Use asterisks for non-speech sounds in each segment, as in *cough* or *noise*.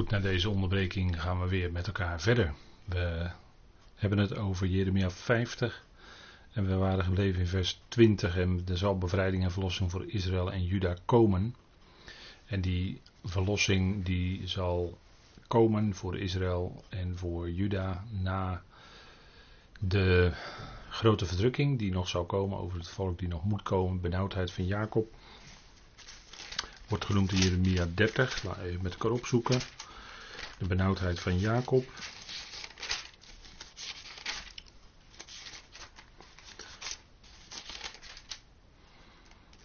Goed, na deze onderbreking gaan we weer met elkaar verder. We hebben het over Jeremia 50 en we waren gebleven in vers 20 en er zal bevrijding en verlossing voor Israël en Juda komen. En die verlossing die zal komen voor Israël en voor Juda na de grote verdrukking die nog zal komen over het volk die nog moet komen, benauwdheid van Jacob. Wordt genoemd in Jeremia 30. Laten we even met elkaar opzoeken. De benauwdheid van Jacob.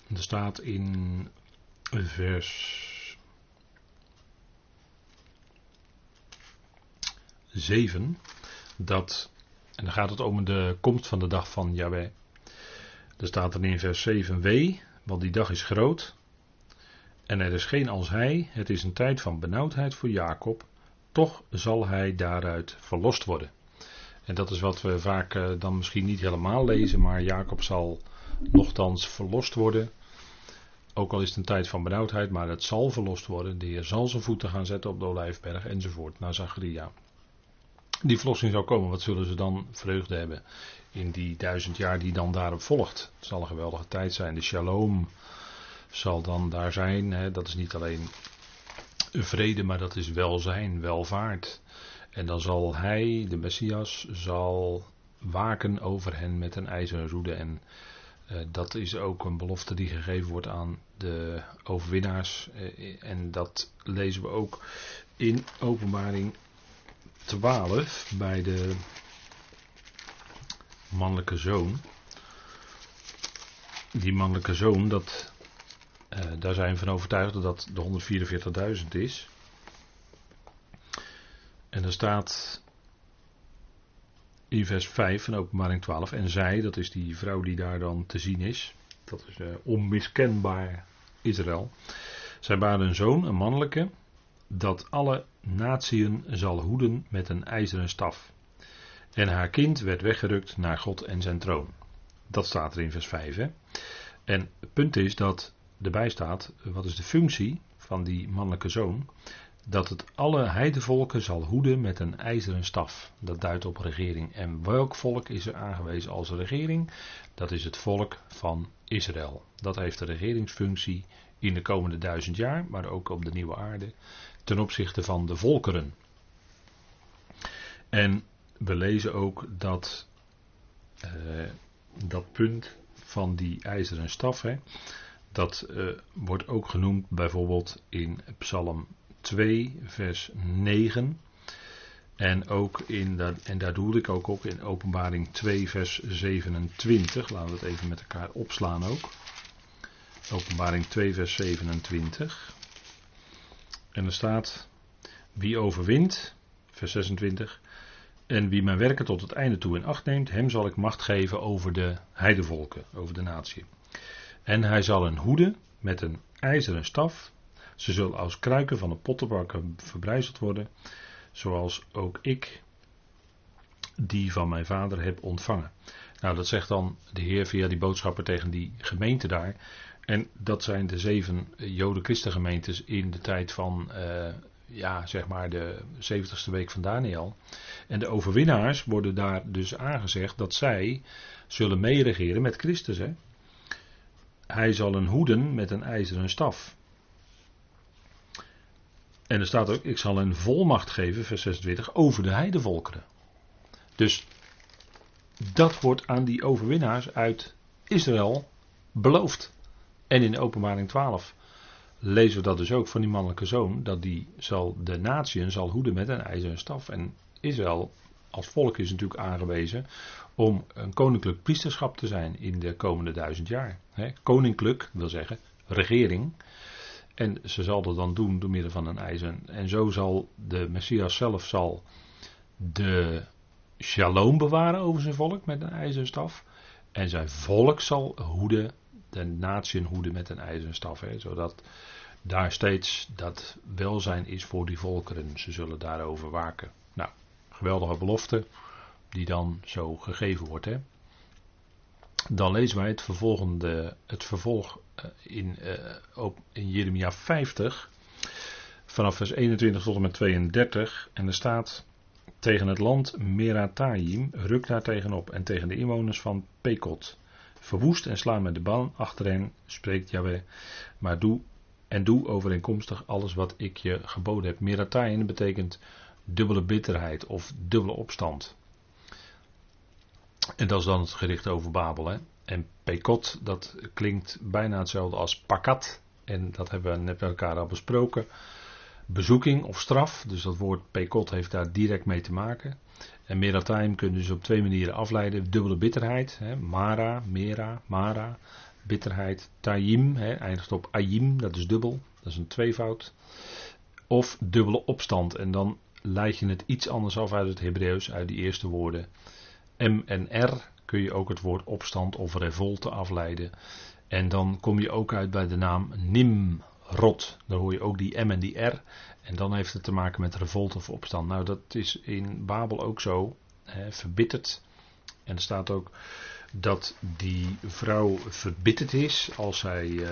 Er staat in vers 7 dat, en dan gaat het om de komst van de dag van Yahweh. Er staat er in vers 7 wee, want die dag is groot. En er is geen als hij, het is een tijd van benauwdheid voor Jacob, toch zal hij daaruit verlost worden. En dat is wat we vaak eh, dan misschien niet helemaal lezen, maar Jacob zal nochtans verlost worden. Ook al is het een tijd van benauwdheid, maar het zal verlost worden. De Heer zal zijn voeten gaan zetten op de Olijfberg enzovoort, naar Zacharia. Die verlossing zal komen, wat zullen ze dan vreugde hebben in die duizend jaar die dan daarop volgt. Het zal een geweldige tijd zijn. De shalom zal dan daar zijn. Hè. Dat is niet alleen vrede, maar dat is welzijn, welvaart. En dan zal hij, de Messias, zal waken over hen met een ijzeren roede. En uh, dat is ook een belofte die gegeven wordt aan de overwinnaars. Uh, en dat lezen we ook in Openbaring 12 bij de mannelijke zoon. Die mannelijke zoon, dat daar zijn we van overtuigd dat de 144.000 is. En er staat in vers 5 van openbaring 12. En zij, dat is die vrouw die daar dan te zien is. Dat is uh, onmiskenbaar Israël. Zij baden een zoon, een mannelijke. Dat alle natieën zal hoeden met een ijzeren staf. En haar kind werd weggerukt naar God en zijn troon. Dat staat er in vers 5. Hè? En het punt is dat erbij staat, wat is de functie van die mannelijke zoon? Dat het alle heidevolken zal hoeden met een ijzeren staf. Dat duidt op regering. En welk volk is er aangewezen als regering? Dat is het volk van Israël. Dat heeft de regeringsfunctie in de komende duizend jaar, maar ook op de nieuwe aarde, ten opzichte van de volkeren. En we lezen ook dat uh, dat punt van die ijzeren staf, hè, dat uh, wordt ook genoemd bijvoorbeeld in Psalm 2, vers 9. En, ook in, en daar doelde ik ook op in Openbaring 2, vers 27. Laten we het even met elkaar opslaan ook. Openbaring 2, vers 27. En er staat: Wie overwint, vers 26. En wie mijn werken tot het einde toe in acht neemt, hem zal ik macht geven over de heidevolken, over de natie. En hij zal een hoede met een ijzeren staf. Ze zullen als kruiken van een pottenbakker verbrijzeld worden, zoals ook ik die van mijn vader heb ontvangen. Nou, dat zegt dan de Heer via die boodschapper tegen die gemeente daar. En dat zijn de zeven Joden-Christengemeentes in de tijd van, uh, ja, zeg maar de 70ste week van Daniel. En de overwinnaars worden daar dus aangezegd dat zij zullen meeregeren met Christus. Hè? Hij zal een hoeden met een ijzeren staf. En er staat ook, ik zal een volmacht geven, vers 26, over de heidevolkeren. Dus dat wordt aan die overwinnaars uit Israël beloofd. En in openbaring 12 lezen we dat dus ook van die mannelijke zoon, dat die zal de natieën zal hoeden met een ijzeren staf. En Israël als volk is natuurlijk aangewezen om een koninklijk priesterschap te zijn in de komende duizend jaar. koninklijk wil zeggen regering. En ze zal dat dan doen door middel van een ijzer. En zo zal de Messias zelf zal de shalom bewaren over zijn volk met een ijzeren staf. En zijn volk zal hoeden, de natieën hoeden met een ijzeren staf. Hè, zodat daar steeds dat welzijn is voor die volkeren. Ze zullen daarover waken. Geweldige belofte die dan zo gegeven wordt. Hè. Dan lezen wij het, vervolgende, het vervolg eh, in, uh, in Jeremia 50 vanaf vers 21 tot en met 32. En er staat tegen het land Merataim, ruk daar tegenop en tegen de inwoners van Pekot. Verwoest en sla met de bal achter hen, spreekt Yahweh, maar doe en doe overeenkomstig alles wat ik je geboden heb. Merataim betekent dubbele bitterheid of dubbele opstand. En dat is dan het gericht over Babel. Hè? En Pekot, dat klinkt bijna hetzelfde als Pakat. En dat hebben we net met elkaar al besproken. Bezoeking of straf, dus dat woord Pekot heeft daar direct mee te maken. En Merataim kun je dus op twee manieren afleiden. Dubbele bitterheid, hè? Mara, Mera, Mara, bitterheid. Taim, hè? eindigt op Ayim, dat is dubbel, dat is een tweevoud. Of dubbele opstand, en dan leid je het iets anders af uit het Hebreeuws, uit die eerste woorden. M en R kun je ook het woord opstand of revolte afleiden. En dan kom je ook uit bij de naam Nimrod. Daar hoor je ook die M en die R. En dan heeft het te maken met revolte of opstand. Nou, dat is in Babel ook zo. Hè, verbitterd. En er staat ook dat die vrouw verbitterd is als zij uh,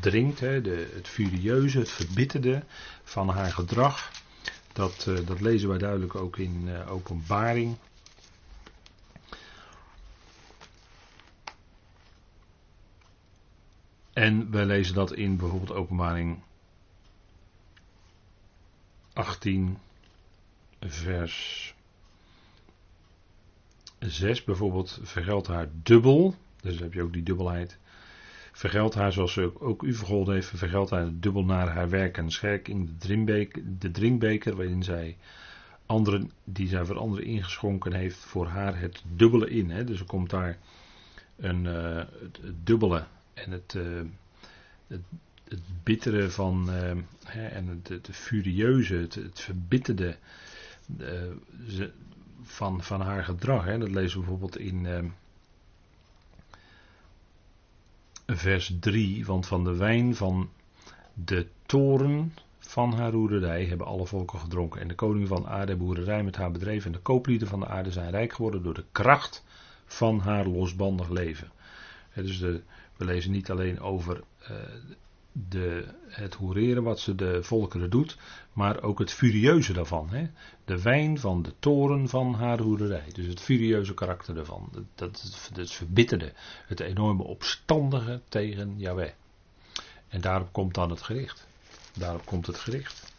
drinkt. Hè, de, het furieuze, het verbitterde van haar gedrag. Dat, uh, dat lezen wij duidelijk ook in openbaring. En wij lezen dat in bijvoorbeeld Openbaring 18, vers 6 bijvoorbeeld. Vergeldt haar dubbel, dus heb je ook die dubbelheid. Vergeldt haar zoals ze ook u vergolden heeft, vergeldt haar dubbel naar haar werk en scherk in de drinkbeker, de drinkbeker waarin zij anderen, die zij voor anderen ingeschonken heeft, voor haar het dubbele in. Hè? Dus er komt daar een, uh, het, dubbele en het, uh, het, het, bittere van, uh, hè, en het, het, furieuze, het, verbitterde van, van haar gedrag. Hè. Dat lezen we bijvoorbeeld in vers 3, want van de wijn van de toren van haar roerderij hebben alle volken gedronken. En de koning van aarde boerderij met haar bedreven en de kooplieden van de aarde zijn rijk geworden door de kracht van haar losbandig leven. dus de, we lezen niet alleen over uh, de, het hoereren wat ze de volkeren doet, maar ook het furieuze daarvan. Hè? De wijn van de toren van haar hoerderij. Dus het furieuze karakter daarvan. Dat, dat, het verbitterde. Het enorme opstandige tegen Yahweh. En daarop komt dan het gericht. Daarop komt het gericht.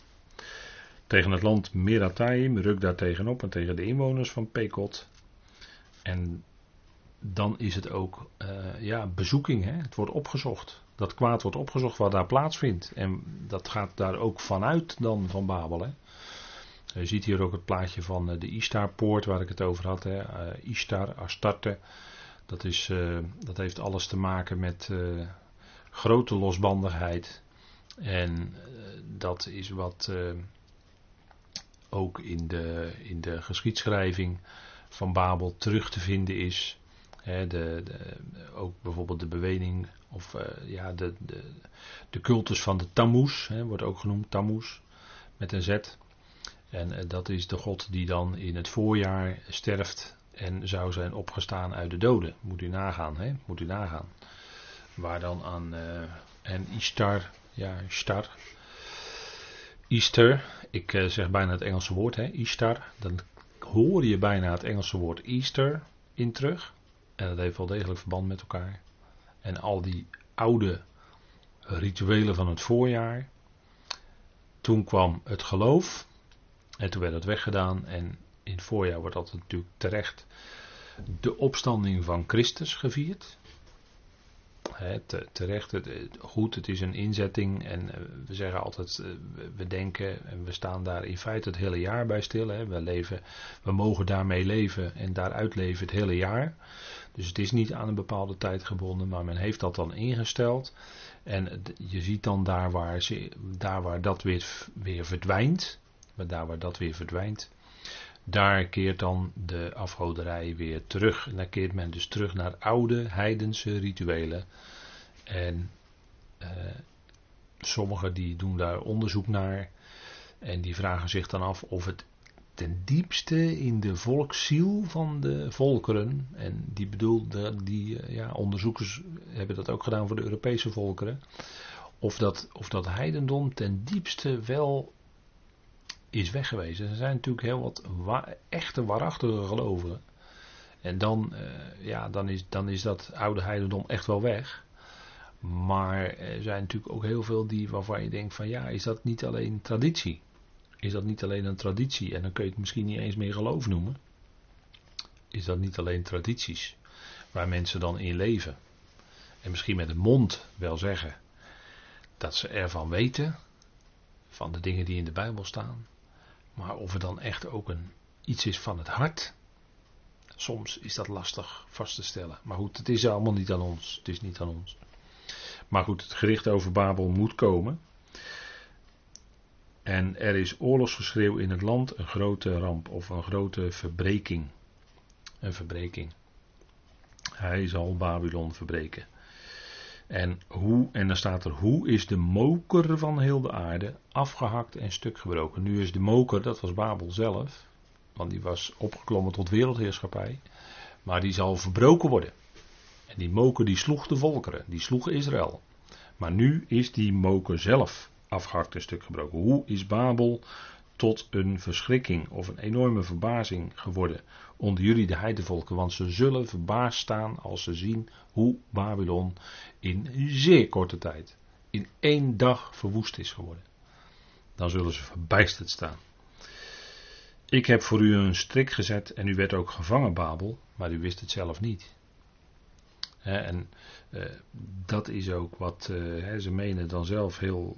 Tegen het land Merataim, ruk daar tegenop en tegen de inwoners van Pekot. En dan is het ook uh, ja, bezoeking. Hè? Het wordt opgezocht. Dat kwaad wordt opgezocht wat daar plaatsvindt. En dat gaat daar ook vanuit dan van Babel. Hè? Je ziet hier ook het plaatje van eh, de Istarpoort waar ik het over had. Hè? Uh, Istar, Astarte. Dat, is, uh, dat heeft alles te maken met grote losbandigheid. En dat is wat ook in de, in de geschiedschrijving van Babel terug te vinden is de, de, ook bijvoorbeeld de bewening of uh, ja, de, de, de cultus van de Tammuz, wordt ook genoemd Tammuz, met een Z. En uh, dat is de God die dan in het voorjaar sterft en zou zijn opgestaan uit de doden. Moet u nagaan, hè? Moet u nagaan. Waar dan aan, uh, en Ishtar, ja, Ishtar. Easter, ik zeg bijna het Engelse woord, hè, Ishtar. Dan hoor je bijna het Engelse woord Easter in terug. En dat heeft wel degelijk verband met elkaar. En al die oude rituelen van het voorjaar. Toen kwam het geloof. En toen werd het weggedaan. En in het voorjaar wordt altijd natuurlijk terecht de opstanding van Christus gevierd. He, terecht, het, goed, het is een inzetting en eh, we zeggen altijd, eh, we denken en we staan daar in feite het hele jaar bij stil. We, leven, we mogen daarmee leven en daaruit leven het hele jaar. Dus het is niet aan een bepaalde tijd gebonden, maar men heeft dat dan ingesteld. En je ziet dan daar waar, ze, daar waar dat weer, weer verdwijnt, maar daar waar dat weer verdwijnt, daar keert dan de afgoderij weer terug. En dan keert men dus terug naar oude heidense rituelen. En eh, sommigen die doen daar onderzoek naar. En die vragen zich dan af of het ten diepste in de volksziel van de volkeren. En die bedoelde, die eh, ja, onderzoekers hebben dat ook gedaan voor de Europese volkeren. of dat, of dat heidendom ten diepste wel is weggewezen. Er zijn natuurlijk heel wat echte, waarachtige gelovigen. En dan, uh, ja, dan, is, dan is dat oude heidendom echt wel weg. Maar er zijn natuurlijk ook heel veel die waarvan je denkt van ja, is dat niet alleen traditie? Is dat niet alleen een traditie? En dan kun je het misschien niet eens meer geloof noemen. Is dat niet alleen tradities waar mensen dan in leven? En misschien met de mond wel zeggen dat ze ervan weten, van de dingen die in de Bijbel staan. Maar of het dan echt ook een, iets is van het hart, soms is dat lastig vast te stellen. Maar goed, het is allemaal niet aan ons. Het is niet aan ons. Maar goed, het gericht over Babel moet komen. En er is oorlogsgeschreeuw in het land, een grote ramp of een grote verbreking. Een verbreking. Hij zal Babylon verbreken. En hoe, en dan staat er, hoe is de moker van heel de aarde afgehakt en stuk gebroken. Nu is de moker, dat was Babel zelf, want die was opgeklommen tot wereldheerschappij, maar die zal verbroken worden. En die moker die sloeg de volkeren, die sloeg Israël. Maar nu is die moker zelf afgehakt en stuk gebroken. Hoe is Babel tot een verschrikking of een enorme verbazing geworden onder jullie de heidevolken, want ze zullen verbaasd staan als ze zien hoe Babylon in zeer korte tijd, in één dag verwoest is geworden. Dan zullen ze verbijsterd staan. Ik heb voor u een strik gezet en u werd ook gevangen, Babel, maar u wist het zelf niet. en eh, dat is ook wat uh, ze menen dan zelf heel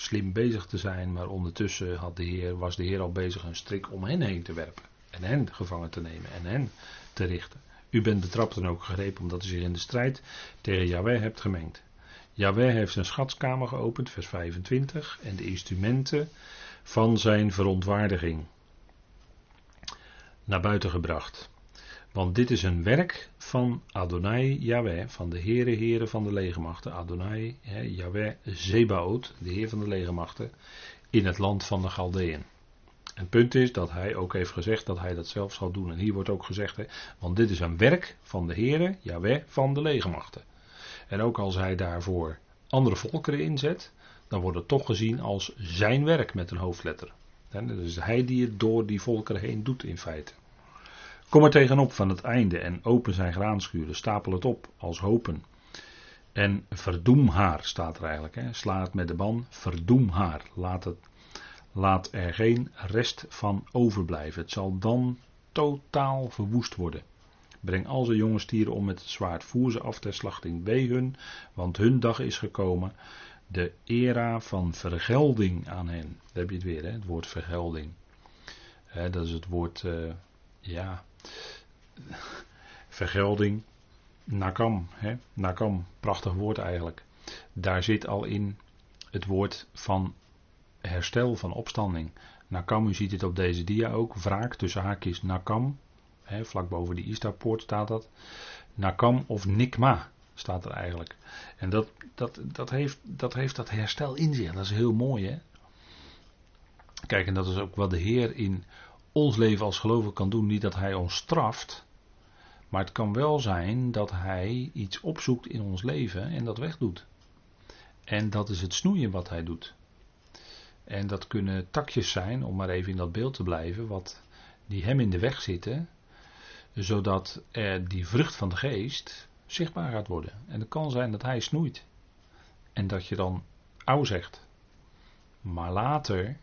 slim bezig te zijn, maar ondertussen had de Heer, was de Heer al bezig een strik om hen heen te werpen. En hen gevangen te nemen en hen te richten. U bent betrapt en ook gegrepen omdat u zich in de strijd tegen Yahweh hebt gemengd. Yahweh heeft zijn schatskamer geopend, vers 25, en de instrumenten van zijn verontwaardiging naar buiten gebracht. Want dit is een werk van Adonai Yahweh, van de Heere Heere van de legermachten. Adonai, he, Yahweh Zebaot, de Heer van de legermachten, in het land van de Galdeën. En het punt is dat hij ook heeft gezegd dat hij dat zelf zal doen. En hier wordt ook gezegd, want dit is een werk van de Heere, Yahweh van de legermachten. En ook als hij daarvoor andere volkeren inzet, dan wordt het toch gezien als zijn werk met een hoofdletter. Dat is hij die het door die volkeren heen doet in feite. Kom er tegenop van het einde en open zijn graanschuren, stapel het op als hopen. En verdoem haar, staat er eigenlijk. Hè. Sla het met de ban, verdoem haar. Laat, het, laat er geen rest van overblijven. Het zal dan totaal verwoest worden. Breng al zijn jonge stieren om met het zwaard, voer ze af ter slachting. Wee hun, want hun dag is gekomen. De era van vergelding aan hen. Daar heb je het weer, hè? het woord vergelding. dat is het woord, uh, ja, vergelding, nakam, hè? nakam, prachtig woord eigenlijk. Daar zit al in het woord van herstel, van opstanding. Nakam, u ziet het op deze dia ook, wraak tussen haakjes nakam, hè, vlak boven die Istarpoort staat dat. Nakam of nikma staat er eigenlijk. En dat, dat, dat, heeft, dat heeft dat herstel in zich, dat is heel mooi hè. Kijk, en dat is ook wat de Heer in ons leven als gelovig kan doen. Niet dat Hij ons straft, maar het kan wel zijn dat hij iets opzoekt in ons leven en dat wegdoet. En dat is het snoeien wat hij doet. En dat kunnen takjes zijn, om maar even in dat beeld te blijven, wat die hem in de weg zitten, zodat er die vrucht van de geest zichtbaar gaat worden. En het kan zijn dat hij snoeit. En dat je dan ouw zegt. Maar later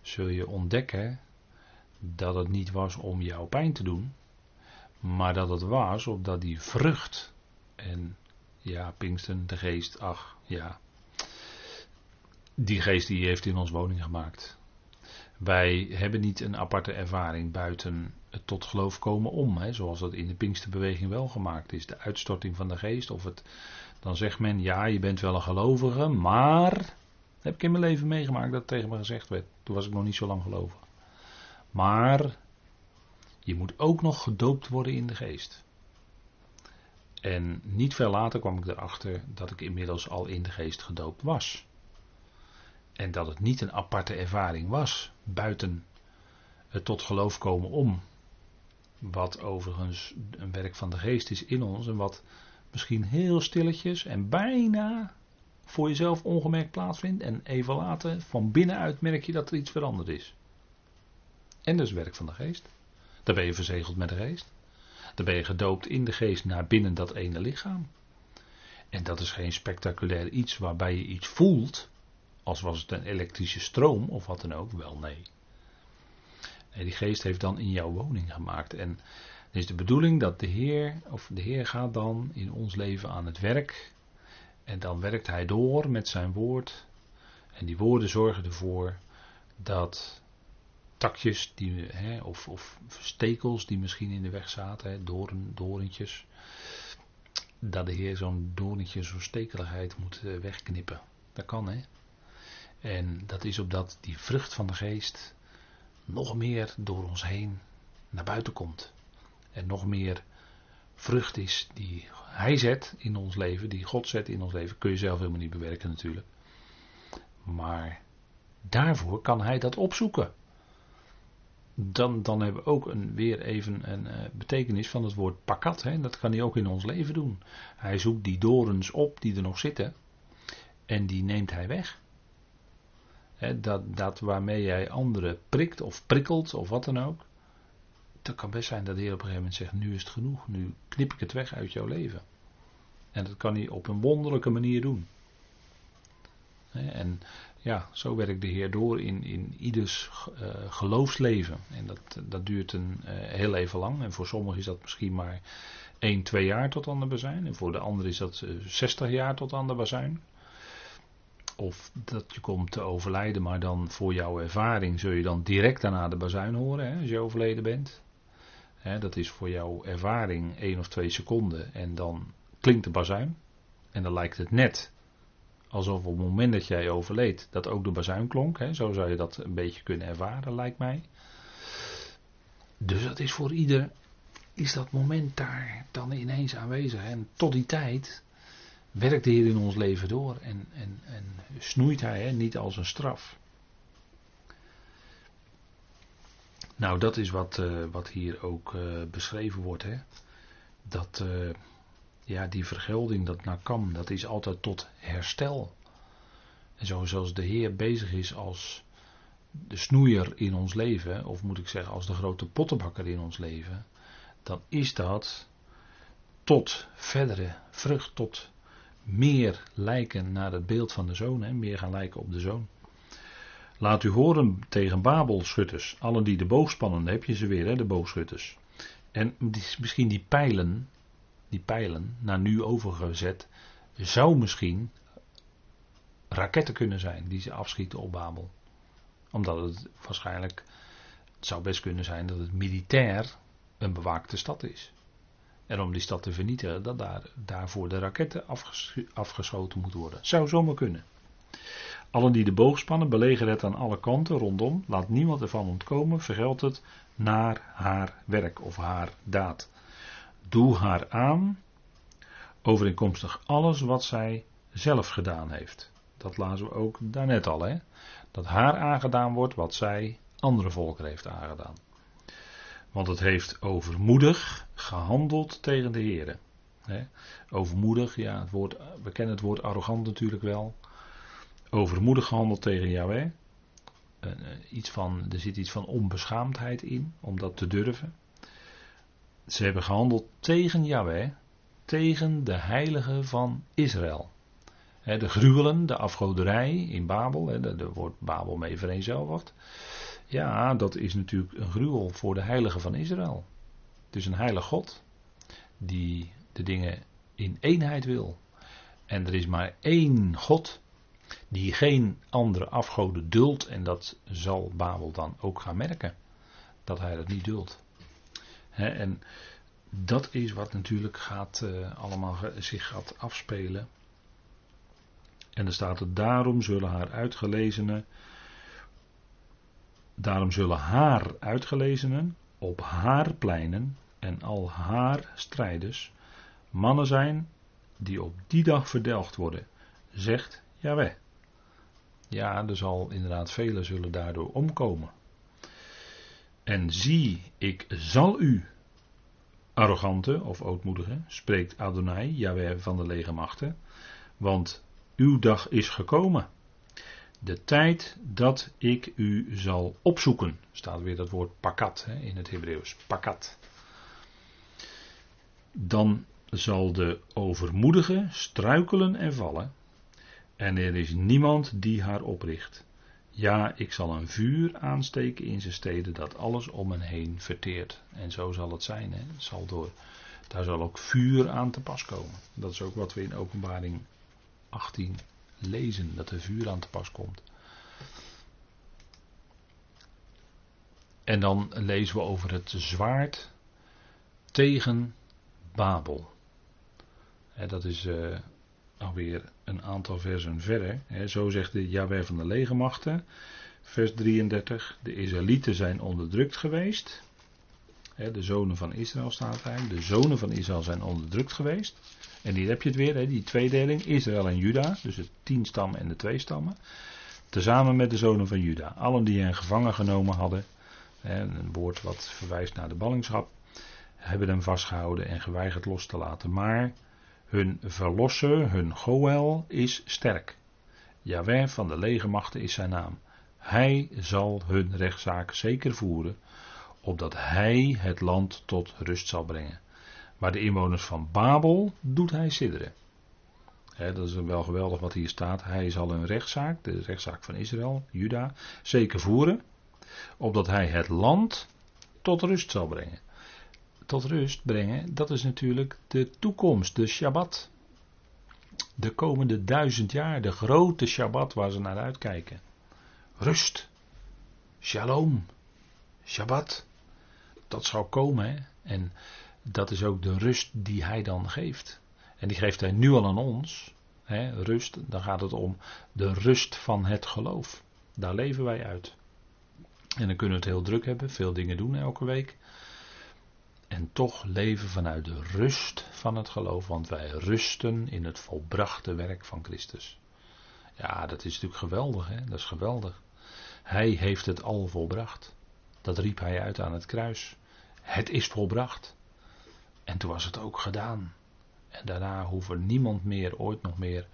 zul je ontdekken dat het niet was om jou pijn te doen, maar dat het was opdat die vrucht. En ja, Pinksten, de geest, ach ja. Die geest die heeft in ons woning gemaakt. Wij hebben niet een aparte ervaring buiten het tot geloof komen om, hè, zoals dat in de Pinksterbeweging wel gemaakt is. De uitstorting van de geest. Of het, dan zegt men, ja, je bent wel een gelovige, maar. heb ik in mijn leven meegemaakt dat tegen me gezegd werd. Toen was ik nog niet zo lang gelovig. Maar je moet ook nog gedoopt worden in de geest. En niet veel later kwam ik erachter dat ik inmiddels al in de geest gedoopt was. En dat het niet een aparte ervaring was, buiten het tot geloof komen om. Wat overigens een werk van de geest is in ons en wat misschien heel stilletjes en bijna voor jezelf ongemerkt plaatsvindt. En even later, van binnenuit merk je dat er iets veranderd is. En is werk van de geest. Dan ben je verzegeld met de geest. Dan ben je gedoopt in de geest naar binnen dat ene lichaam. En dat is geen spectaculair iets waarbij je iets voelt. Als was het een elektrische stroom of wat dan ook. Wel nee. Nee, die geest heeft dan in jouw woning gemaakt. En het is de bedoeling dat de Heer, of de Heer gaat dan in ons leven aan het werk. En dan werkt Hij door met zijn woord. En die woorden zorgen ervoor dat takjes die, hè, of, of, stekels die misschien in de weg zaten, hè, dat de Heer zo'n doorntje, zo'n stekeligheid moet eh, wegknippen. Dat kan hè. En dat is opdat die vrucht van de geest nog meer door ons heen naar buiten komt. En nog meer vrucht is die Hij zet in ons leven, die God zet in ons leven. Kun je zelf helemaal niet bewerken natuurlijk. Maar daarvoor kan Hij dat opzoeken. Dan, dan hebben we ook een, weer even een uh, betekenis van het woord pakat. Hè? Dat kan hij ook in ons leven doen. Hij zoekt die dorens op die er nog zitten. En die neemt hij weg dat, dat waarmee jij anderen prikt of prikkelt of wat dan ook. Het kan best zijn dat de Heer op een gegeven moment zegt: Nu is het genoeg, nu knip ik het weg uit jouw leven. En dat kan hij op een wonderlijke manier doen. En ja, zo werkt de Heer door in, in ieders uh, geloofsleven. En dat, dat duurt een, uh, heel even lang. En voor sommigen is dat misschien maar 1, 2 jaar tot aan de bazijn. En voor de anderen is dat uh, eh, 60 jaar tot aan de bazijn. Of dat je komt te overlijden, maar dan voor jouw ervaring zul je dan direct daarna de bazuin horen hè, als je overleden bent. Hè, dat is voor jouw ervaring één of twee seconden en dan klinkt de bazuin. En dan lijkt het net alsof op het moment dat jij overleed dat ook de bazuin klonk. Hè. Zo zou je dat een beetje kunnen ervaren, lijkt mij. Dus dat is voor ieder, is dat moment daar dan ineens aanwezig. En tot die tijd werkt de Heer in ons leven door en, en, en snoeit Hij, hè, niet als een straf. Nou, dat is wat, uh, wat hier ook uh, beschreven wordt. Hè? Dat uh, ja, die vergelding, dat nakam, dat is altijd tot herstel. En zo zoals de Heer bezig is als de snoeier in ons leven, of moet ik zeggen als de grote pottenbakker in ons leven, dan is dat tot verdere vrucht, tot meer lijken naar het beeld van de zoon, hè, meer gaan lijken op de zoon. Laat u horen tegen Babelschutters, allen die de boog spannen, heb je ze weer, hè, de boogschutters. En misschien die pijlen, die pijlen, naar nu overgezet, zou misschien raketten kunnen zijn die ze afschieten op Babel. Omdat het waarschijnlijk, het zou best kunnen zijn dat het militair een bewaakte stad is. En om die stad te vernietigen, dat daar, daarvoor de raketten afgeschoten moeten worden. Zou zomaar kunnen. Allen die de boog spannen, belegeren het aan alle kanten rondom. Laat niemand ervan ontkomen, vergeld het naar haar werk of haar daad. Doe haar aan, overeenkomstig alles wat zij zelf gedaan heeft. Dat lazen we ook daarnet al, hè? Dat haar aangedaan wordt wat zij andere volkeren heeft aangedaan. Want het heeft overmoedig gehandeld tegen de Heer. Overmoedig, ja, het woord, we kennen het woord arrogant natuurlijk wel. Overmoedig gehandeld tegen Yahweh. Iets van, er zit iets van onbeschaamdheid in, om dat te durven. Ze hebben gehandeld tegen Yahweh, tegen de heilige van Israël. de gruwelen, de afgoderij in Babel, daar wordt Babel mee vereenzelvigd. Ja, dat is natuurlijk een gruwel voor de heilige van Israël. Het is een heilige God die de dingen in eenheid wil. En er is maar één God die geen andere afgoden duldt. En dat zal Babel dan ook gaan merken. Dat hij dat niet duldt. En dat is wat natuurlijk gaat, uh, allemaal zich gaat afspelen. En er staat er daarom zullen haar uitgelezenen Daarom zullen haar uitgelezenen op haar pleinen en al haar strijders mannen zijn die op die dag verdelgd worden, zegt Jaweh. Ja, er zal inderdaad velen zullen daardoor omkomen. En zie, ik zal u, arrogante of ootmoedige, spreekt Adonai, Jaweh van de legermachten, want uw dag is gekomen. De tijd dat ik u zal opzoeken. Staat weer dat woord pakat hè, in het Hebreeuws. Pakat. Dan zal de overmoedige struikelen en vallen. En er is niemand die haar opricht. Ja, ik zal een vuur aansteken in zijn steden dat alles om hen heen verteert. En zo zal het zijn. Hè. zal door, daar zal ook vuur aan te pas komen. Dat is ook wat we in openbaring 18 lezen. Dat er vuur aan te pas komt. En dan lezen we over het zwaard tegen Babel. dat is uh, alweer een aantal versen verder. zo zegt de Jaweh van de legermachten, vers 33. De Israëlieten zijn onderdrukt geweest. de zonen van Israël staat daar. De zonen van Israël zijn onderdrukt geweest. En hier heb je het weer, die tweedeling, Israël en Juda. Dus de tien stammen en de twee stammen. Tezamen met de zonen van Juda. Allen die hen gevangen genomen hadden. een woord wat verwijst naar de ballingschap hebben hem vastgehouden en geweigerd los te laten. Maar hun verlosser, hun Goel, is sterk. Jaweh van de legermachten is zijn naam. Hij zal hun rechtszaak zeker voeren, opdat hij het land tot rust zal brengen. Maar de inwoners van Babel doet hij sidderen. dat is wel geweldig wat hier staat. Hij zal hun rechtszaak, de rechtszaak van Israël, Juda, zeker voeren, opdat hij het land tot rust zal brengen tot rust brengen, dat is natuurlijk de toekomst, de Shabbat. De komende duizend jaar, de grote Shabbat waar ze naar uitkijken. Rust, Shalom, Shabbat. Dat zal komen hè? en dat is ook de rust die hij dan geeft. En die geeft hij nu al aan ons. Hè? Rust, dan gaat het om de rust van het geloof. Daar leven wij uit. En dan kunnen we het heel druk hebben, veel dingen doen elke week en toch leven vanuit de rust van het geloof, want wij rusten in het volbrachte werk van Christus. Ja, dat is natuurlijk geweldig, hè? dat is geweldig. Hij heeft het al volbracht. Dat riep hij uit aan het kruis. Het is volbracht. En toen was het ook gedaan. En daarna hoeft niemand meer, ooit nog meer,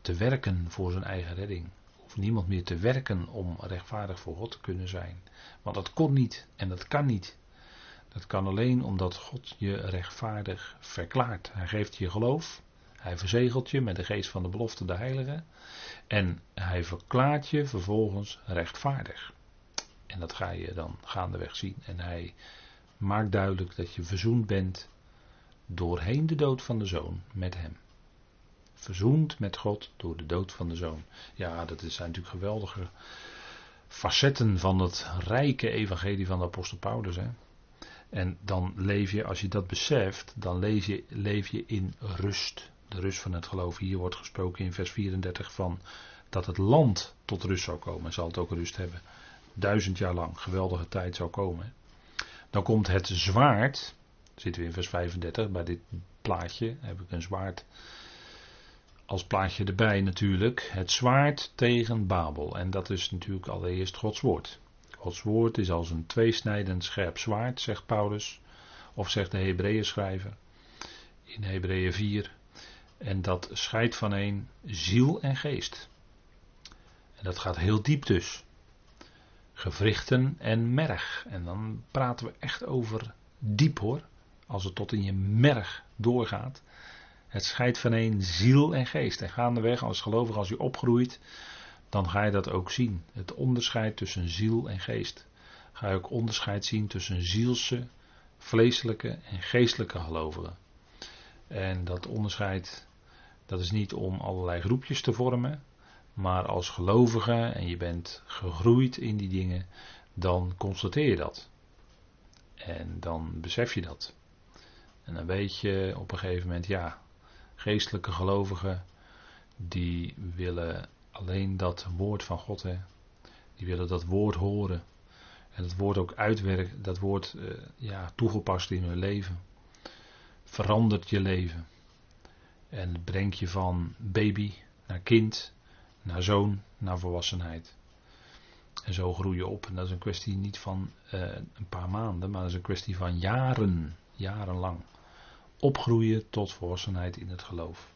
te werken voor zijn eigen redding. Hoeft niemand meer te werken om rechtvaardig voor God te kunnen zijn. Want dat kon niet en dat kan niet. Dat kan alleen omdat God je rechtvaardig verklaart. Hij geeft je geloof. Hij verzegelt je met de geest van de belofte, de heilige. En hij verklaart je vervolgens rechtvaardig. En dat ga je dan gaandeweg zien. En hij maakt duidelijk dat je verzoend bent doorheen de dood van de zoon met hem. Verzoend met God door de dood van de zoon. Ja, dat zijn natuurlijk geweldige facetten van het rijke evangelie van de apostel Paulus. Hè? En dan leef je, als je dat beseft, dan leef je, leef je in rust. De rust van het geloof. Hier wordt gesproken in vers 34 van dat het land tot rust zou komen. Zal het ook rust hebben. Duizend jaar lang. Geweldige tijd zou komen. Dan komt het zwaard. Zitten we in vers 35. Bij dit plaatje heb ik een zwaard als plaatje erbij natuurlijk. Het zwaard tegen Babel. En dat is natuurlijk allereerst Gods woord. Gods woord is als een tweesnijdend scherp zwaard, zegt Paulus. Of zegt de Hebreeën schrijver in Hebreeën 4. En dat scheidt van een ziel en geest. En dat gaat heel diep dus. Gewrichten en merg. En dan praten we echt over diep hoor. Als het tot in je merg doorgaat. Het scheidt van een ziel en geest. En gaandeweg als gelovig als je opgroeit dan ga je dat ook zien. Het onderscheid tussen ziel en geest. Ga je ook onderscheid zien tussen zielse, vleeselijke en geestelijke gelovigen. En dat onderscheid, dat is niet om allerlei groepjes te vormen, maar als gelovige en je bent gegroeid in die dingen, dan constateer je dat. En dan besef je dat. En dan weet je op een gegeven moment, ja, geestelijke gelovigen, die willen alleen dat woord van God. Hè. Die willen dat woord horen. En dat woord ook uitwerken. Dat woord uh, ja, toegepast in hun leven. Verandert je leven. En brengt je van baby naar kind, naar zoon, naar volwassenheid. En zo groei je op. En dat is een kwestie niet van uh, een paar maanden, maar dat is een kwestie van jaren, jarenlang. Opgroeien tot volwassenheid in het geloof.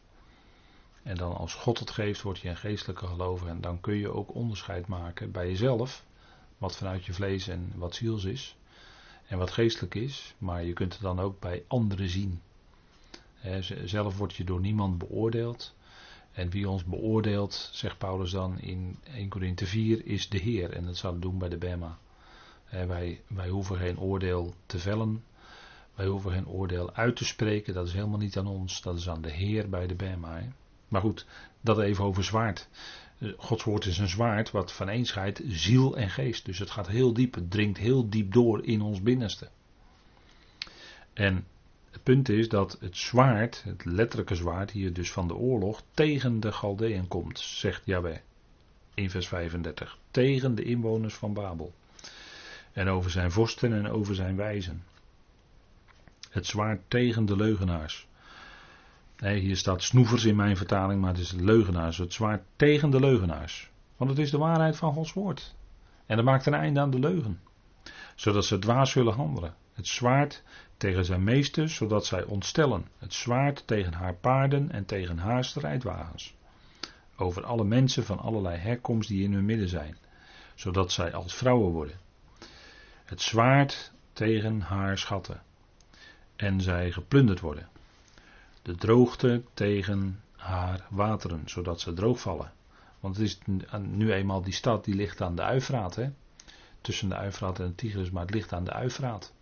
En dan als God het geeft, word je een geestelijke gelovige. En dan kun je ook onderscheid maken bij jezelf. Wat vanuit je vlees en wat ziels is. En wat geestelijk is. Maar je kunt het dan ook bij anderen zien. zelf word je door niemand beoordeeld. En wie ons beoordeelt, zegt Paulus dan in 1 Corinthe 4, is de Heer. En dat zal hij doen bij de Bema. wij, wij hoeven geen oordeel te vellen. Wij hoeven geen oordeel uit te spreken. Dat is helemaal niet aan ons. Dat is aan de Heer bij de Bema. Maar goed, dat even over zwaard. Eh, Gods woord is een zwaard wat van een scheidt ziel en geest. Dus het gaat heel diep. Het dringt heel diep door in ons binnenste. En het punt is dat het zwaard, het letterlijke zwaard hier dus van de oorlog, tegen de Galdeën komt, zegt Yahweh. In vers 35. Tegen de inwoners van Babel. En over zijn vorsten en over zijn wijzen. Het zwaard tegen de leugenaars. Nee, hier staat snoevers in mijn vertaling, maar het is leugenaars. Het zwaard tegen de leugenaars. Want het is de waarheid van Gods woord. En dat maakt een einde aan de leugen. Zodat ze dwaas zullen handelen. Het zwaard tegen zijn meesters, zodat zij ontstellen. Het zwaard tegen haar paarden en tegen haar strijdwagens. Over alle mensen van allerlei herkomst die in hun midden zijn. Zodat zij als vrouwen worden. Het zwaard tegen haar schatten. En zij geplunderd worden de droogte tegen haar wateren, zodat ze droogvallen. Want het is nu eenmaal die stad die ligt aan de Uifraat, hè? tussen de Uifraat en de Tigris, maar het ligt aan de Uifraat.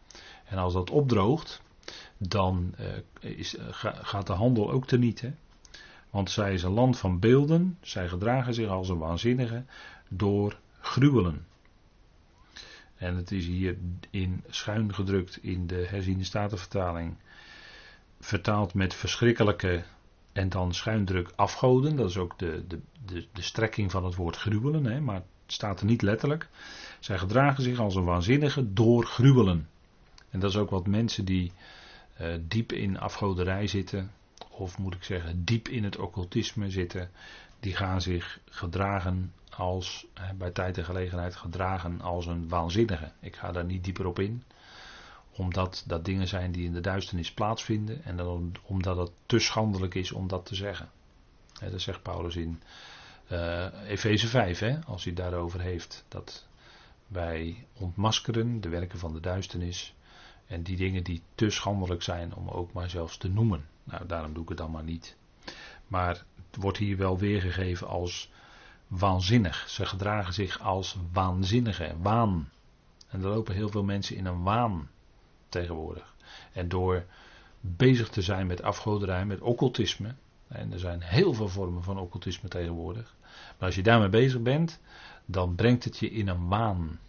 En als dat opdroogt, dan uh, is, uh, gaat de handel ook teniet. Hè? Want zij is een land van beelden, zij gedragen zich als een waanzinnige door gruwelen. En het is hier in schuin gedrukt in de herziende statenvertaling vertaald met verschrikkelijke en dan schuindruk afgoden. Dat is ook de, de, de, de strekking van het woord gruwelen, hè, maar het staat er niet letterlijk. Zij gedragen zich als een waanzinnige door gruwelen. En dat is ook wat mensen die uh, diep in afgoderij zitten, of moet ik zeggen diep in het occultisme zitten, die gaan zich gedragen als, bij tijd en gelegenheid gedragen als een waanzinnige. Ik ga daar niet dieper op in omdat dat dingen zijn die in de duisternis plaatsvinden en dan omdat het te schandelijk is om dat te zeggen. dat zegt Paulus in uh, Efeze 5, hè, als hij daarover heeft. Dat wij ontmaskeren de werken van de duisternis en die dingen die te schandelijk zijn om ook maar zelfs te noemen. Nou, daarom doe ik het dan maar niet. Maar het wordt hier wel weergegeven als waanzinnig. Ze gedragen zich als waanzinnige, waan. En er lopen heel veel mensen in een waan tegenwoordig. En door bezig te zijn met afgoderij, met occultisme. En er zijn heel veel vormen van occultisme tegenwoordig. Maar als je daarmee bezig bent, dan brengt het je in een waan.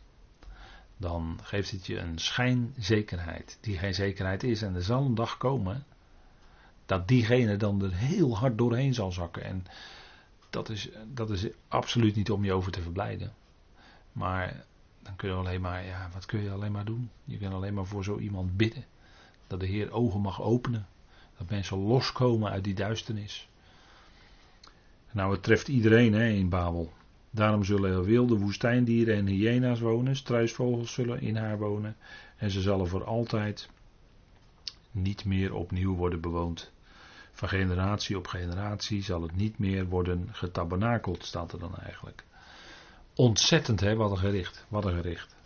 Dan geeft het je een schijnzekerheid, die geen zekerheid is. En er zal een dag komen dat diegene dan er heel hard doorheen zal zakken. En dat is, dat is absoluut niet om je over te verblijden. Maar dan kun je alleen maar, ja, wat kun je alleen maar doen? Je kunt alleen maar voor zo iemand bidden. Dat de Heer ogen mag openen. Dat mensen loskomen uit die duisternis. Nou, het treft iedereen hè, in Babel. Daarom zullen er wilde woestijndieren en hyena's wonen. Struisvogels zullen in haar wonen. En ze zullen voor altijd niet meer opnieuw worden bewoond. Van generatie op generatie zal het niet meer worden getabernakeld, staat er dan eigenlijk. Ontzettend, hè, wat een gericht. Wat een gericht.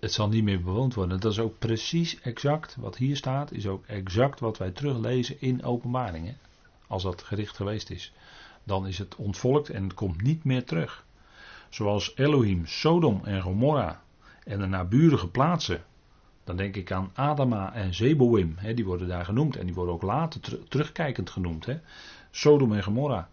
Het zal niet meer bewoond worden. Dat is ook precies exact wat hier staat, is ook exact wat wij teruglezen in openbaringen. Als dat gericht geweest is. Dan is het ontvolkt en het komt niet meer terug. Zoals Elohim, Sodom en Gomorra en de naburige plaatsen. Dan denk ik aan Adama en Zeboim. Hè, die worden daar genoemd. En die worden ook later terugkijkend genoemd. Hè. Sodom en Gomorra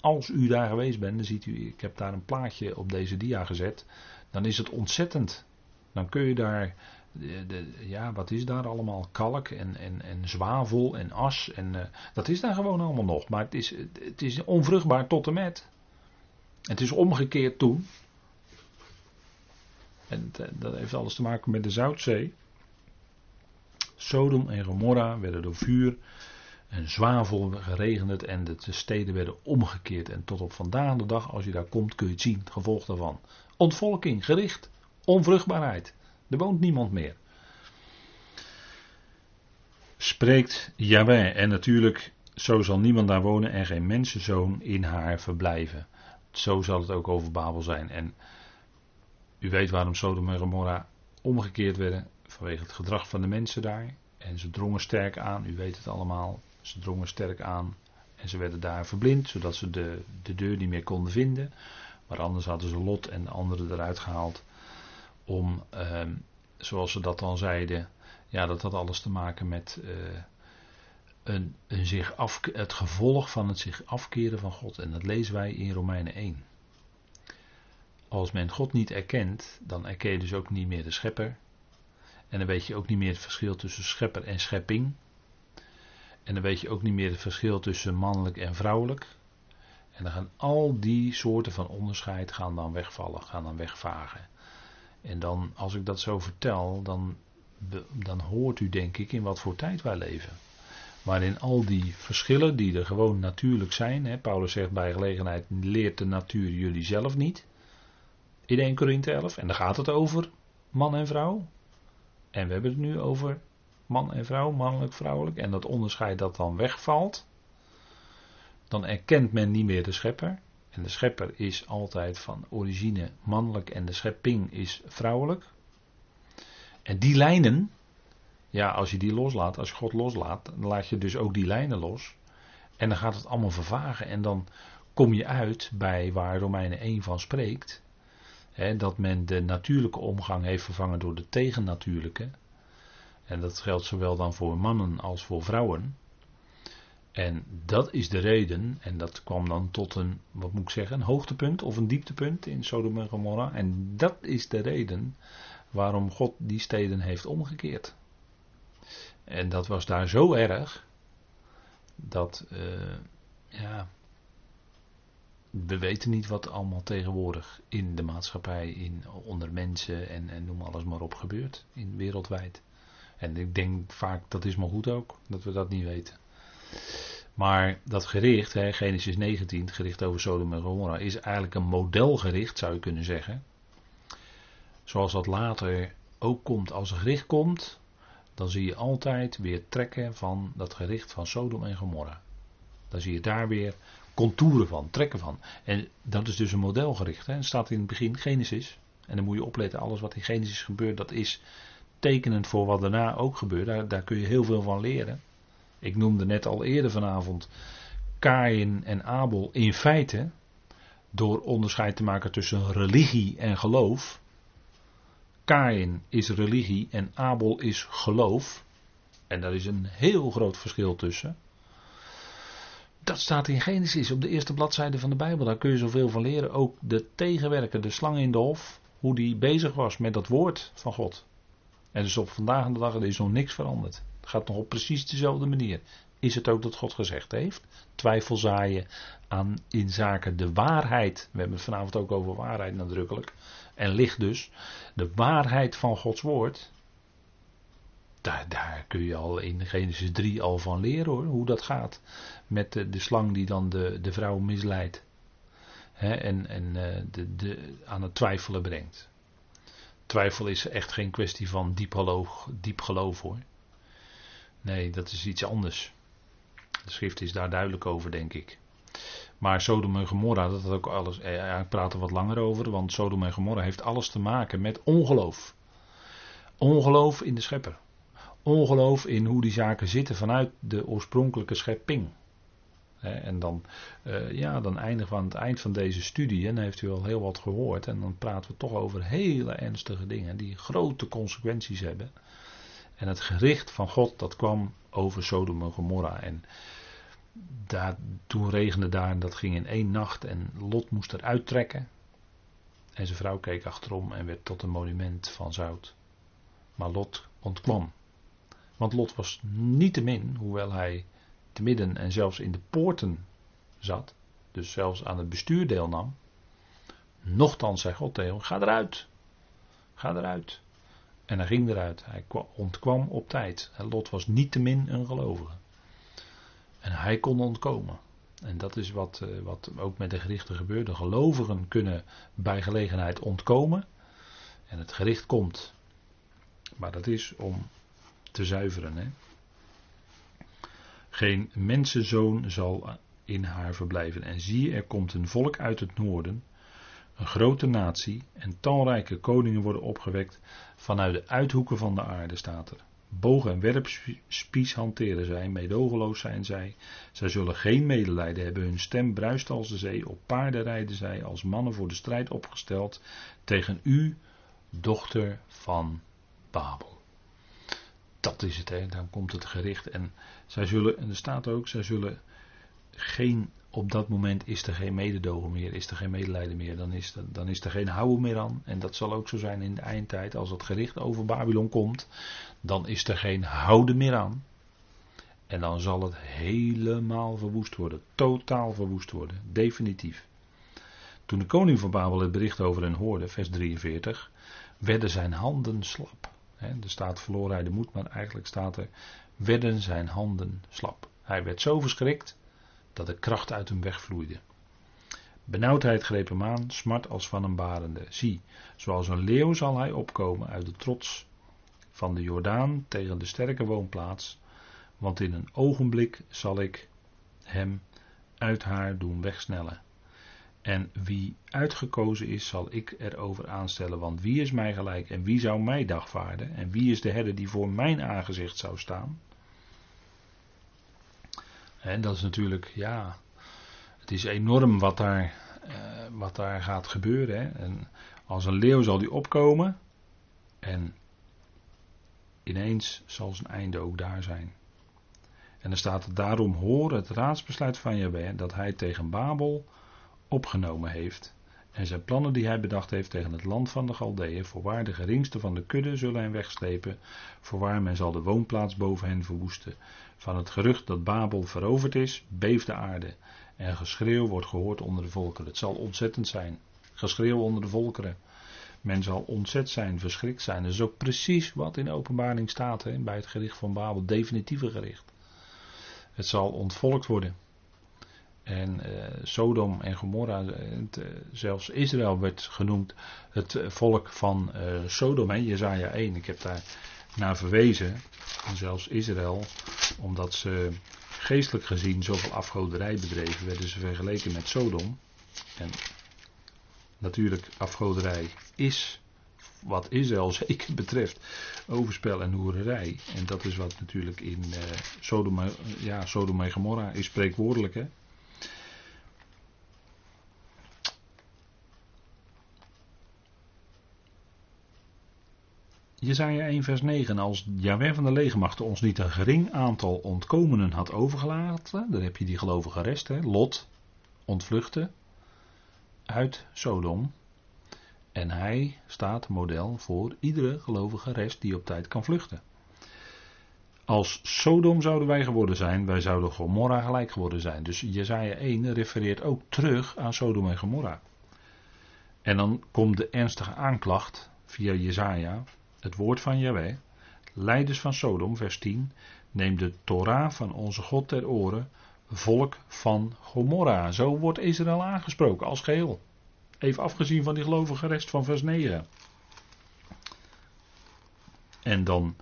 als u daar geweest bent, dan ziet u, ik heb daar een plaatje op deze dia gezet, dan is het ontzettend. Dan kun je daar, de, ja, wat is daar allemaal? Kalk en, en, en zwavel en as. En, uh, dat is daar gewoon allemaal nog. Maar het is, het is onvruchtbaar tot en met. Het is omgekeerd toen. En dat heeft alles te maken met de Zoutzee. Sodom en Gomorra werden door vuur en zwavel geregend en de steden werden omgekeerd. En tot op vandaag de dag, als je daar komt, kun je het zien, gevolg daarvan. Ontvolking, gericht, onvruchtbaarheid. Er woont niemand meer. Spreekt Yahweh. En natuurlijk zo zal niemand daar wonen en geen mensenzoon in haar verblijven. Zo zal het ook over Babel zijn. En u weet waarom Sodom en Gomorra omgekeerd werden. Vanwege het gedrag van de mensen daar. En ze drongen sterk aan, u weet het allemaal. Ze drongen sterk aan. En ze werden daar verblind, zodat ze de, de deur niet meer konden vinden. Maar anders hadden ze Lot en de anderen eruit gehaald. Om, ehm, zoals ze dat dan zeiden. Ja, dat had alles te maken met. Uh, een, een zich af, het gevolg van het zich afkeren van God. En dat lezen wij in Romeinen 1. Als men God niet erkent, dan erken je dus ook niet meer de schepper. En dan weet je ook niet meer het verschil tussen schepper en schepping. En dan weet je ook niet meer het verschil tussen mannelijk en vrouwelijk. En dan gaan al die soorten van onderscheid gaan dan wegvallen, gaan dan wegvagen. En dan, als ik dat zo vertel, dan, dan hoort u denk ik in wat voor tijd wij leven. Waarin al die verschillen die er gewoon natuurlijk zijn. Hè, Paulus zegt bij gelegenheid: leert de natuur jullie zelf niet. In 1 Korinthe 11. En daar gaat het over man en vrouw. En we hebben het nu over man en vrouw, mannelijk, vrouwelijk. En dat onderscheid dat dan wegvalt. Dan erkent men niet meer de schepper. En de schepper is altijd van origine mannelijk en de schepping is vrouwelijk. En die lijnen, ja, als je die loslaat, als je God loslaat, dan laat je dus ook die lijnen los. En dan gaat het allemaal vervagen en dan kom je uit bij waar Romeinen 1 van spreekt. Dat men de natuurlijke omgang heeft vervangen door de tegennatuurlijke. En dat geldt zowel dan voor mannen als voor vrouwen. En dat is de reden, en dat kwam dan tot een, wat moet ik zeggen, een hoogtepunt of een dieptepunt in Sodom en Gomorra. En dat is de reden waarom God die steden heeft omgekeerd. En dat was daar zo erg dat, uh, ja, we weten niet wat allemaal tegenwoordig in de maatschappij, in, onder mensen en, en noem alles maar op gebeurt, in, wereldwijd. En ik denk vaak dat is maar goed ook, dat we dat niet weten. Maar dat gericht, hè, Genesis 19, het gericht over Sodom en Gomorra, is eigenlijk een modelgericht, zou je kunnen zeggen. Zoals dat later ook komt. Als een gericht komt, dan zie je altijd weer trekken van dat gericht van Sodom en Gomorra. Dan zie je daar weer contouren van, trekken van. En dat is dus een modelgericht. Hè. Het staat in het begin Genesis. En dan moet je opletten, alles wat in Genesis gebeurt, dat is tekenend voor wat daarna ook gebeurt. Daar, daar kun je heel veel van leren. Ik noemde net al eerder vanavond Kain en Abel in feite, door onderscheid te maken tussen religie en geloof. Kain is religie en Abel is geloof. En daar is een heel groot verschil tussen. Dat staat in Genesis op de eerste bladzijde van de Bijbel. Daar kun je zoveel van leren. Ook de tegenwerker, de slang in de hof, hoe die bezig was met dat woord van God. En dus op vandaag de dag er is nog niks veranderd. Het gaat nog op precies dezelfde manier. Is het ook dat God gezegd heeft? Twijfel zaaien aan in zaken de waarheid. We hebben het vanavond ook over waarheid nadrukkelijk. En licht dus. De waarheid van Gods woord. Daar, daar kun je al in Genesis 3 al van leren hoor. Hoe dat gaat. Met de, slang die dan de, de vrouw misleidt. en en eh, de, de, aan het twijfelen brengt. Twijfel is echt geen kwestie van diep geloof, diep geloof hoor. Nee, dat is iets anders. De schrift is daar duidelijk over, denk ik. Maar Sodom en Gomorra, dat had ook alles. Ja, ik praat er wat langer over, want Sodom en Gomorra heeft alles te maken met ongeloof. Ongeloof in de schepper. Ongeloof in hoe die zaken zitten vanuit de oorspronkelijke schepping. En dan, uh, ja, dan eindigen we aan het eind van deze studie. En dan heeft u al heel wat gehoord. En dan praten we toch over hele ernstige dingen die grote consequenties hebben. En het gericht van God, dat kwam over Sodom en Gomorra. En daar, toen regende daar en dat ging in één nacht. En Lot moest eruit trekken. En zijn vrouw keek achterom en werd tot een monument van zout. Maar Lot ontkwam. Want Lot was niet te min, hoewel hij midden en zelfs in de poorten zat, dus zelfs aan het bestuur deelnam, nochtans zei God tegen ga eruit, ga eruit. En hij ging eruit, hij ontkwam op tijd. Lot was niet te min een gelovige. En hij kon ontkomen. En dat is wat, eh, wat ook met de gerichten gebeurt. De gelovigen kunnen bij gelegenheid ontkomen. En het gericht komt. Maar dat is om te zuiveren. Hè? Geen mensenzoon zal in haar verblijven. En zie, er komt een volk uit het noorden, een grote natie, en talrijke koningen worden opgewekt vanuit de uithoeken van de aarde, staat er. Boog en werpspies hanteren zij, meedogenloos zijn zij. Zij zullen geen medelijden hebben, hun stem bruist als de zee, op paarden rijden zij, als mannen voor de strijd opgesteld, tegen u, dochter van Babel. Dat is het, hè? dan komt het gericht. En zij zullen, en er staat ook, zij zullen geen, op dat moment is er geen mededogen meer, is er geen medelijden meer, dan is, er, dan is er geen houden meer aan. En dat zal ook zo zijn in de eindtijd, als het gericht over Babylon komt, dan is er geen houden meer aan. En dan zal het helemaal verwoest worden, totaal verwoest worden, definitief. Toen de koning van Babel het bericht over hen hoorde, vers 43, werden zijn handen slap. Er staat verloren hij de moed, maar eigenlijk staat er, werden zijn handen slap. Hij werd zo verschrikt dat de kracht uit hem wegvloeide. Benauwdheid greep hem aan, smart als van een barende. Zie, zoals een leeuw zal hij opkomen uit de trots van de Jordaan tegen de sterke woonplaats, want in een ogenblik zal ik hem uit haar doen wegsnellen. En wie uitgekozen is, zal ik erover aanstellen. Want wie is mij gelijk en wie zou mij dagvaarden? En wie is de herder die voor mijn aangezicht zou staan? En dat is natuurlijk, ja, het is enorm wat daar, uh, wat daar gaat gebeuren. Hè. En als een leeuw zal die opkomen en ineens zal zijn einde ook daar zijn. En dan staat het daarom hoor het raadsbesluit van Jahweh dat hij tegen Babel opgenomen heeft. En zijn plannen die hij bedacht heeft tegen het land van de Galdeeën, voorwaar de geringste van de kudde zullen hen wegslepen, voorwaar men zal de woonplaats boven hen verwoesten. Van het gerucht dat Babel veroverd is, beeft de aarde. En geschreeuw wordt gehoord onder de volkeren. Het zal ontzettend zijn. Geschreeuw onder de volkeren. Men zal ontzet zijn, verschrikt zijn. Dat is ook precies wat in openbaring staat hè, bij het gericht van Babel, definitieve gericht. Het zal ontvolkt worden. En uh, Sodom en Gomorra, uh, zelfs Israël werd genoemd het volk van uh, Sodom, hè, Jezaja 1. Ik heb daar naar verwezen. En zelfs Israël, omdat ze geestelijk gezien zoveel afgoderij bedreven, werden ze vergeleken met Sodom. En natuurlijk, afgoderij is, wat Israël *laughs* zeker betreft, overspel en hoererij. En dat is wat natuurlijk in Sodom, ja, Sodom en Gomorra is spreekwoordelijk. Hè? Jezaja 1 vers 9. Als Jaweh van de legermachten ons niet een gering aantal ontkomenen had overgelaten. Dan heb je die gelovige rest. Hè? Lot ontvluchtte uit Sodom. En hij staat model voor iedere gelovige rest die op tijd kan vluchten. Als Sodom zouden wij geworden zijn, wij zouden Gomorra gelijk geworden zijn. Dus Jezaja 1 refereert ook terug aan Sodom en Gomorra. En dan komt de ernstige aanklacht via Jezaja het woord van Yahweh, leiders van Sodom, vers 10, neem de Torah van onze God ter oren, volk van Gomorra. Zo wordt Israël aangesproken als geheel. Even afgezien van die gelovige rest van vers 9. En dan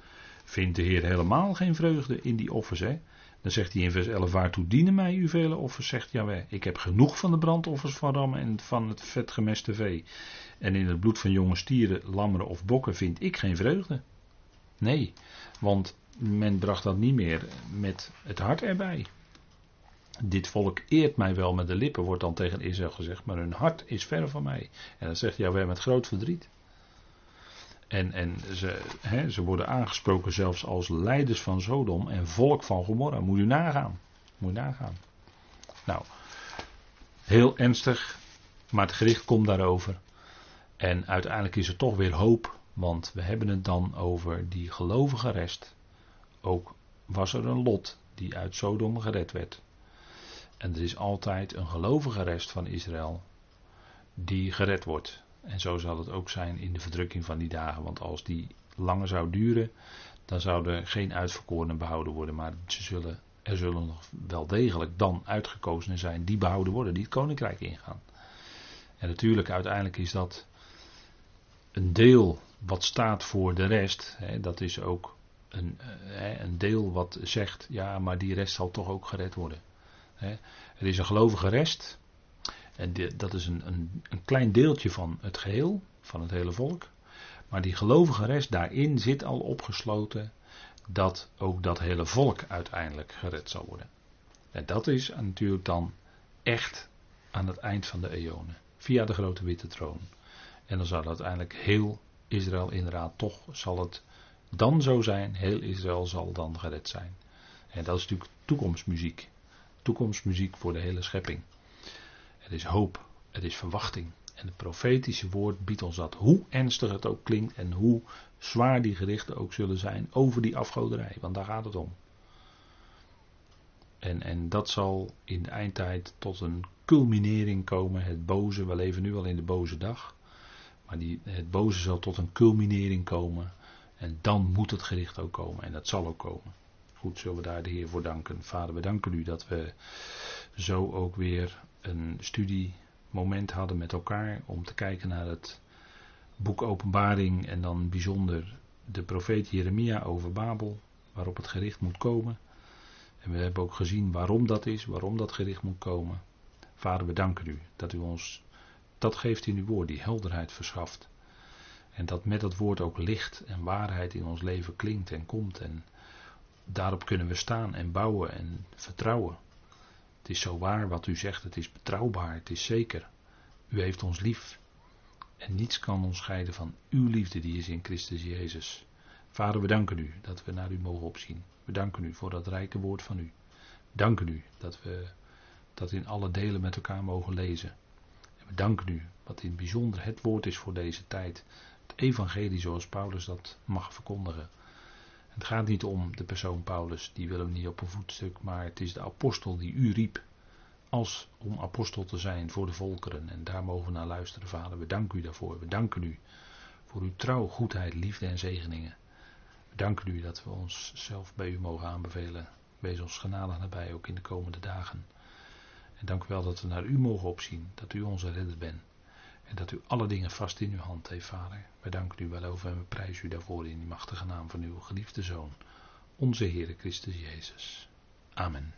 vindt de Heer helemaal geen vreugde in die offers. Hè? Dan zegt hij in vers 11: Waartoe dienen mij uw vele offers? Zegt Jaweh. Ik heb genoeg van de brandoffers van rammen en van het vetgemeste vee. En in het bloed van jonge stieren, lammeren of bokken vind ik geen vreugde. Nee, want men bracht dat niet meer met het hart erbij. Dit volk eert mij wel met de lippen, wordt dan tegen Israël gezegd, maar hun hart is ver van mij. En dan zegt Jaweh met groot verdriet. En, en ze, he, ze worden aangesproken zelfs als leiders van Sodom en volk van Gomorra. Moet u nagaan. Moet u nagaan. Nou, heel ernstig, maar het gericht komt daarover. En uiteindelijk is er toch weer hoop, want we hebben het dan over die gelovige rest. Ook was er een lot die uit Sodom gered werd. En er is altijd een gelovige rest van Israël die gered wordt. En zo zal het ook zijn in de verdrukking van die dagen. Want als die langer zou duren, dan zouden geen uitverkorenen behouden worden. Maar ze zullen, er zullen nog wel degelijk dan uitgekozenen zijn die behouden worden, die het koninkrijk ingaan. En natuurlijk, uiteindelijk is dat een deel wat staat voor de rest. Hè, dat is ook een, eh, een deel wat zegt, ja, maar die rest zal toch ook gered worden. Er is een gelovige rest, en dat is een, een, een klein deeltje van het geheel, van het hele volk. Maar die gelovige rest, daarin zit al opgesloten dat ook dat hele volk uiteindelijk gered zal worden. En dat is natuurlijk dan echt aan het eind van de eonen, via de grote witte troon. En dan zal uiteindelijk heel Israël inderdaad toch, zal het dan zo zijn, heel Israël zal dan gered zijn. En dat is natuurlijk toekomstmuziek. Toekomstmuziek voor de hele schepping. Het is hoop, het is verwachting. En het profetische woord biedt ons dat. Hoe ernstig het ook klinkt en hoe zwaar die gerichten ook zullen zijn over die afgoderij. Want daar gaat het om. En, en dat zal in de eindtijd tot een culminering komen. Het boze, we leven nu al in de boze dag. Maar die, het boze zal tot een culminering komen. En dan moet het gericht ook komen. En dat zal ook komen. Goed, zullen we daar de Heer voor danken. Vader, we danken u dat we zo ook weer een studiemoment hadden met elkaar. Om te kijken naar het boek Openbaring. En dan bijzonder de profeet Jeremia over Babel. Waarop het gericht moet komen. En we hebben ook gezien waarom dat is, waarom dat gericht moet komen. Vader, we danken u dat u ons dat geeft in uw woord, die helderheid verschaft. En dat met dat woord ook licht en waarheid in ons leven klinkt en komt. En daarop kunnen we staan en bouwen en vertrouwen. Het is zo waar wat u zegt, het is betrouwbaar, het is zeker. U heeft ons lief. En niets kan ons scheiden van uw liefde die is in Christus Jezus. Vader, we danken u dat we naar u mogen opzien. We danken u voor dat rijke woord van u. We danken u dat we dat in alle delen met elkaar mogen lezen. We danken u, wat in het bijzonder het woord is voor deze tijd. Het evangelie zoals Paulus dat mag verkondigen. Het gaat niet om de persoon Paulus, die willen we niet op een voetstuk, maar het is de apostel die u riep als om apostel te zijn voor de volkeren. En daar mogen we naar luisteren, vader. We danken u daarvoor. We danken u voor uw trouw, goedheid, liefde en zegeningen. We danken u dat we ons zelf bij u mogen aanbevelen. Wees ons genadig nabij, ook in de komende dagen. En dank u wel dat we naar u mogen opzien, dat u onze redder bent. En dat u alle dingen vast in uw hand heeft, Vader. Wij danken u wel over en we prijzen u daarvoor in die machtige naam van uw geliefde Zoon, onze Heere Christus Jezus. Amen.